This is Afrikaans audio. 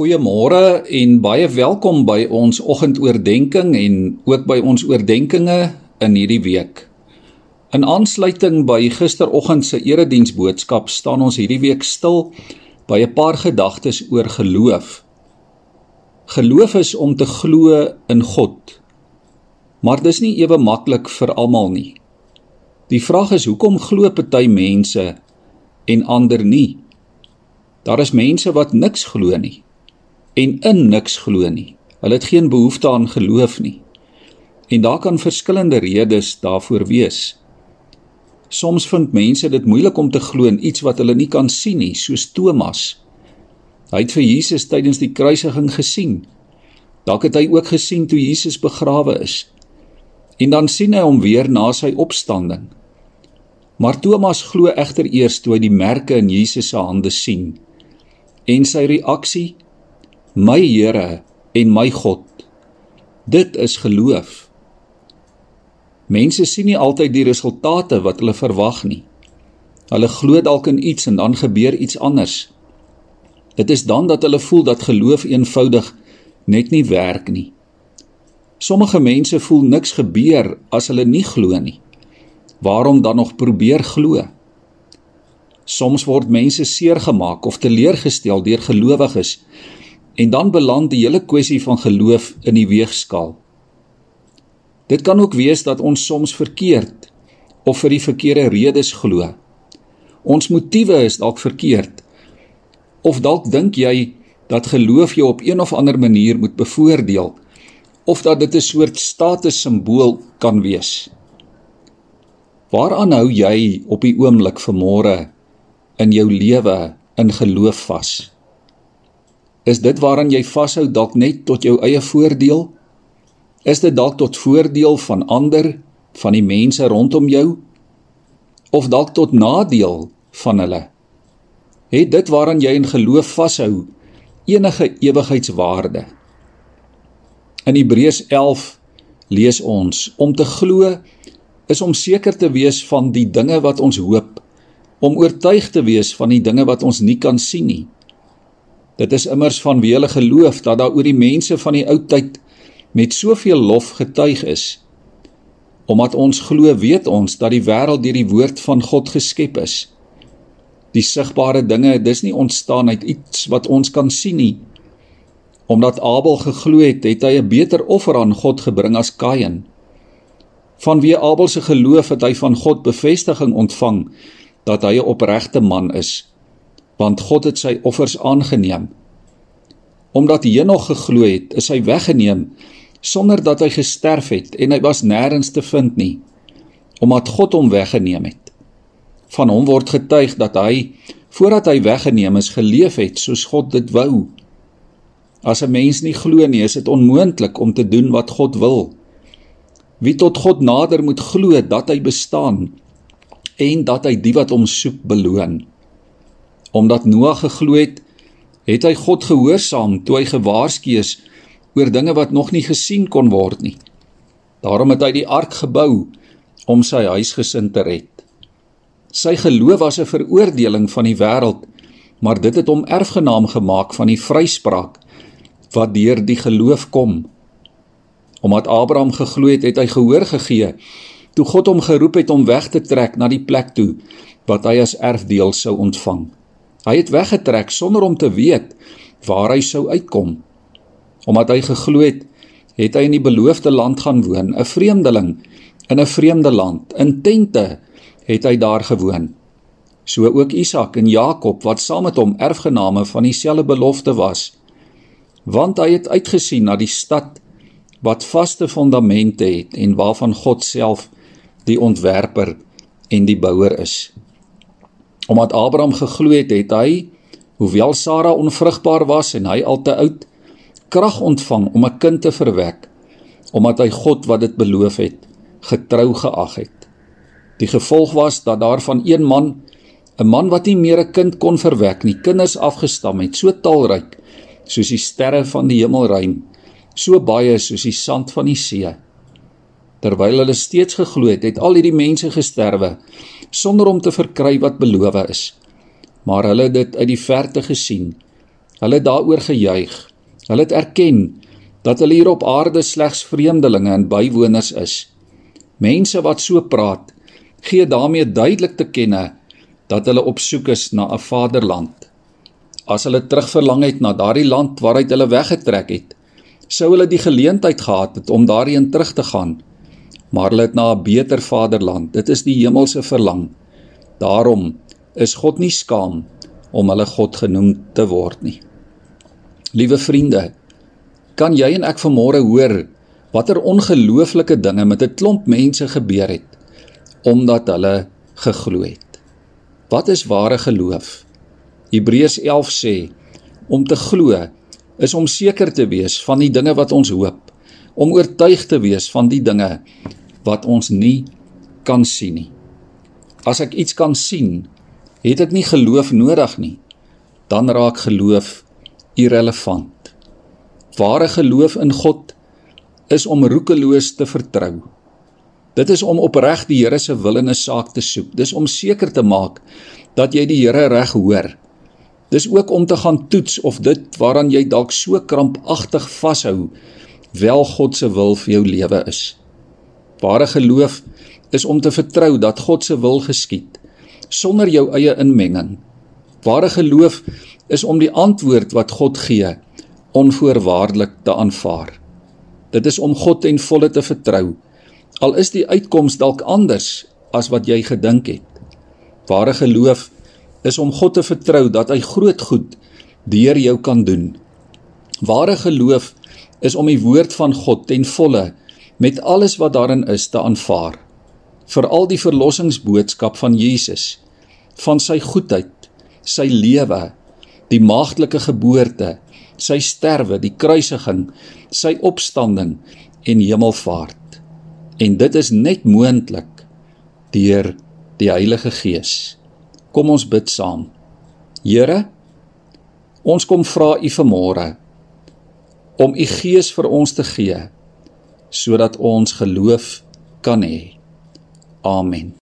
Goeiemôre en baie welkom by ons oggendoordenkings en ook by ons oordeenkings in hierdie week. In aansluiting by gisteroggend se erediensboodskap staan ons hierdie week stil by 'n paar gedagtes oor geloof. Geloof is om te glo in God. Maar dis nie ewe maklik vir almal nie. Die vraag is hoekom glo party mense en ander nie? Daar is mense wat niks glo nie en in niks glo nie. Hulle het geen behoefte aan geloof nie. En daar kan verskillende redes daarvoor wees. Soms vind mense dit moeilik om te glo in iets wat hulle nie kan sien nie, soos Thomas. Hy het vir Jesus tydens die kruisiging gesien. Dalk het hy ook gesien toe Jesus begrawe is. En dan sien hy hom weer na sy opstanding. Maar Thomas glo egter eers toe hy die merke in Jesus se hande sien. En sy reaksie my Here en my God. Dit is geloof. Mense sien nie altyd die resultate wat hulle verwag nie. Hulle glo dalk in iets en dan gebeur iets anders. Dit is dan dat hulle voel dat geloof eenvoudig net nie werk nie. Sommige mense voel niks gebeur as hulle nie glo nie. Waarom dan nog probeer glo? Soms word mense seergemaak of teleurgestel deur gelowiges En dan beland die hele kwessie van geloof in die weegskaal. Dit kan ook wees dat ons soms verkeerd of vir die verkeerde redes glo. Ons motiewe is dalk verkeerd. Of dalk dink jy dat geloof jou op een of ander manier moet bevoordeel of dat dit 'n soort status simbool kan wees. Waaraan hou jy op die oomblik vanmôre in jou lewe in geloof vas? Is dit waaraan jy vashou dalk net tot jou eie voordeel? Is dit dalk tot voordeel van ander, van die mense rondom jou? Of dalk tot nadeel van hulle? Het dit waaraan jy in geloof vashou enige ewigheidswaarde? In Hebreërs 11 lees ons: Om te glo is om seker te wees van die dinge wat ons hoop, om oortuig te wees van die dinge wat ons nie kan sien nie. Dit is immers van wie hulle geloof dat daar oor die mense van die ou tyd met soveel lof getuig is. Omdat ons glo, weet ons dat die wêreld deur die woord van God geskep is. Die sigbare dinge, dis nie ontstaan uit iets wat ons kan sien nie. Omdat Abel geglo het, het hy 'n beter offer aan God gebring as Kain. Vanweë Abel se geloof het hy van God bevestiging ontvang dat hy 'n opregte man is want God het sy offers aangeneem. Omdat Henog geglo het, is hy weggeneem sonder dat hy gesterf het en hy was nêrens te vind nie, omdat God hom weggeneem het. Van hom word getuig dat hy voordat hy weggeneem is geleef het soos God dit wou. As 'n mens nie glo nie, is dit onmoontlik om te doen wat God wil. Wie tot God nader moet glo dat hy bestaan en dat hy die wat hom soek beloon. Omdat Noag geglo het, het hy God gehoorsaam toe hy gewaarsku is oor dinge wat nog nie gesien kon word nie. Daarom het hy die ark gebou om sy huisgesin te red. Sy geloof was 'n veroordeling van die wêreld, maar dit het hom erfgenaam gemaak van die vryspraak wat deur die geloof kom. Omdat Abraham geglo het, het hy gehoor gegee toe God hom geroep het om weg te trek na die plek toe wat hy as erfdeel sou ontvang. Hy het weggetrek sonder om te weet waar hy sou uitkom. Omdat hy geglo het, het hy in die beloofde land gaan woon, 'n vreemdeling in 'n vreemde land. In tente het hy daar gewoon. So ook Isak en Jakob wat saam met hom erfgename van dieselfde belofte was. Want hy het uitgesien na die stad wat vaste fondamente het en waarvan God self die ontwerper en die bouer is. Omdat Abraham geglo het, het hy, hoewel Sara onvrugbaar was en hy al te oud, krag ontvang om 'n kind te verwek, omdat hy God wat dit beloof het, getrou geag het. Die gevolg was dat daar van een man, 'n man wat nie meer 'n kind kon verwek nie, kinders afgestam het, so talryk soos die sterre van die hemelruim, so baie soos die sand van die see. Terwyl hulle steeds geglo het, het al hierdie mense gesterwe sonder om te verkry wat beloof is. Maar hulle het dit uit die verte gesien Hulle het daaroor gejuig. Hulle het erken dat hulle hier op aarde slegs vreemdelinge en bywoners is. Mense wat so praat, gee daarmee duidelik te kenne dat hulle op soek is na 'n vaderland. As hulle terugverlang het na daardie land waaruit hulle weggetrek het, sou hulle die geleentheid gehad het om daarheen terug te gaan. Maar hulle het na 'n beter vaderland. Dit is die hemelse verlang. Daarom is God nie skaam om hulle God genoem te word nie. Liewe vriende, kan jy en ek vanmôre hoor watter ongelooflike dinge met 'n klomp mense gebeur het omdat hulle geglo het. Wat is ware geloof? Hebreërs 11 sê om te glo is om seker te wees van die dinge wat ons hoop, om oortuig te wees van die dinge wat ons nie kan sien nie. As ek iets kan sien, het ek nie geloof nodig nie. Dan raak geloof irrelevant. Ware geloof in God is om roekeloos te vertrou. Dit is om opreg die Here se wil in 'n saak te soek. Dis om seker te maak dat jy die Here reg hoor Dis ook om te gaan toets of dit waaraan jy dalk so krampagtig vashou wel God se wil vir jou lewe is. Ware geloof is om te vertrou dat God se wil geskied sonder jou eie inmenging. Ware geloof is om die antwoord wat God gee onvoorwaardelik te aanvaar. Dit is om God ten volle te vertrou al is die uitkoms dalk anders as wat jy gedink het. Ware geloof is om God te vertrou dat hy groot goed deur jou kan doen. Ware geloof is om die woord van God ten volle met alles wat daarin is te aanvaar. Veral die verlossingsboodskap van Jesus, van sy goedheid, sy lewe, die maagtelike geboorte, sy sterwe, die kruisiging, sy opstanding en hemelvaart. En dit is net moontlik deur die Heilige Gees. Kom ons bid saam. Here, ons kom vra U vanmôre om U Gees vir ons te gee sodat ons geloof kan hê. Amen.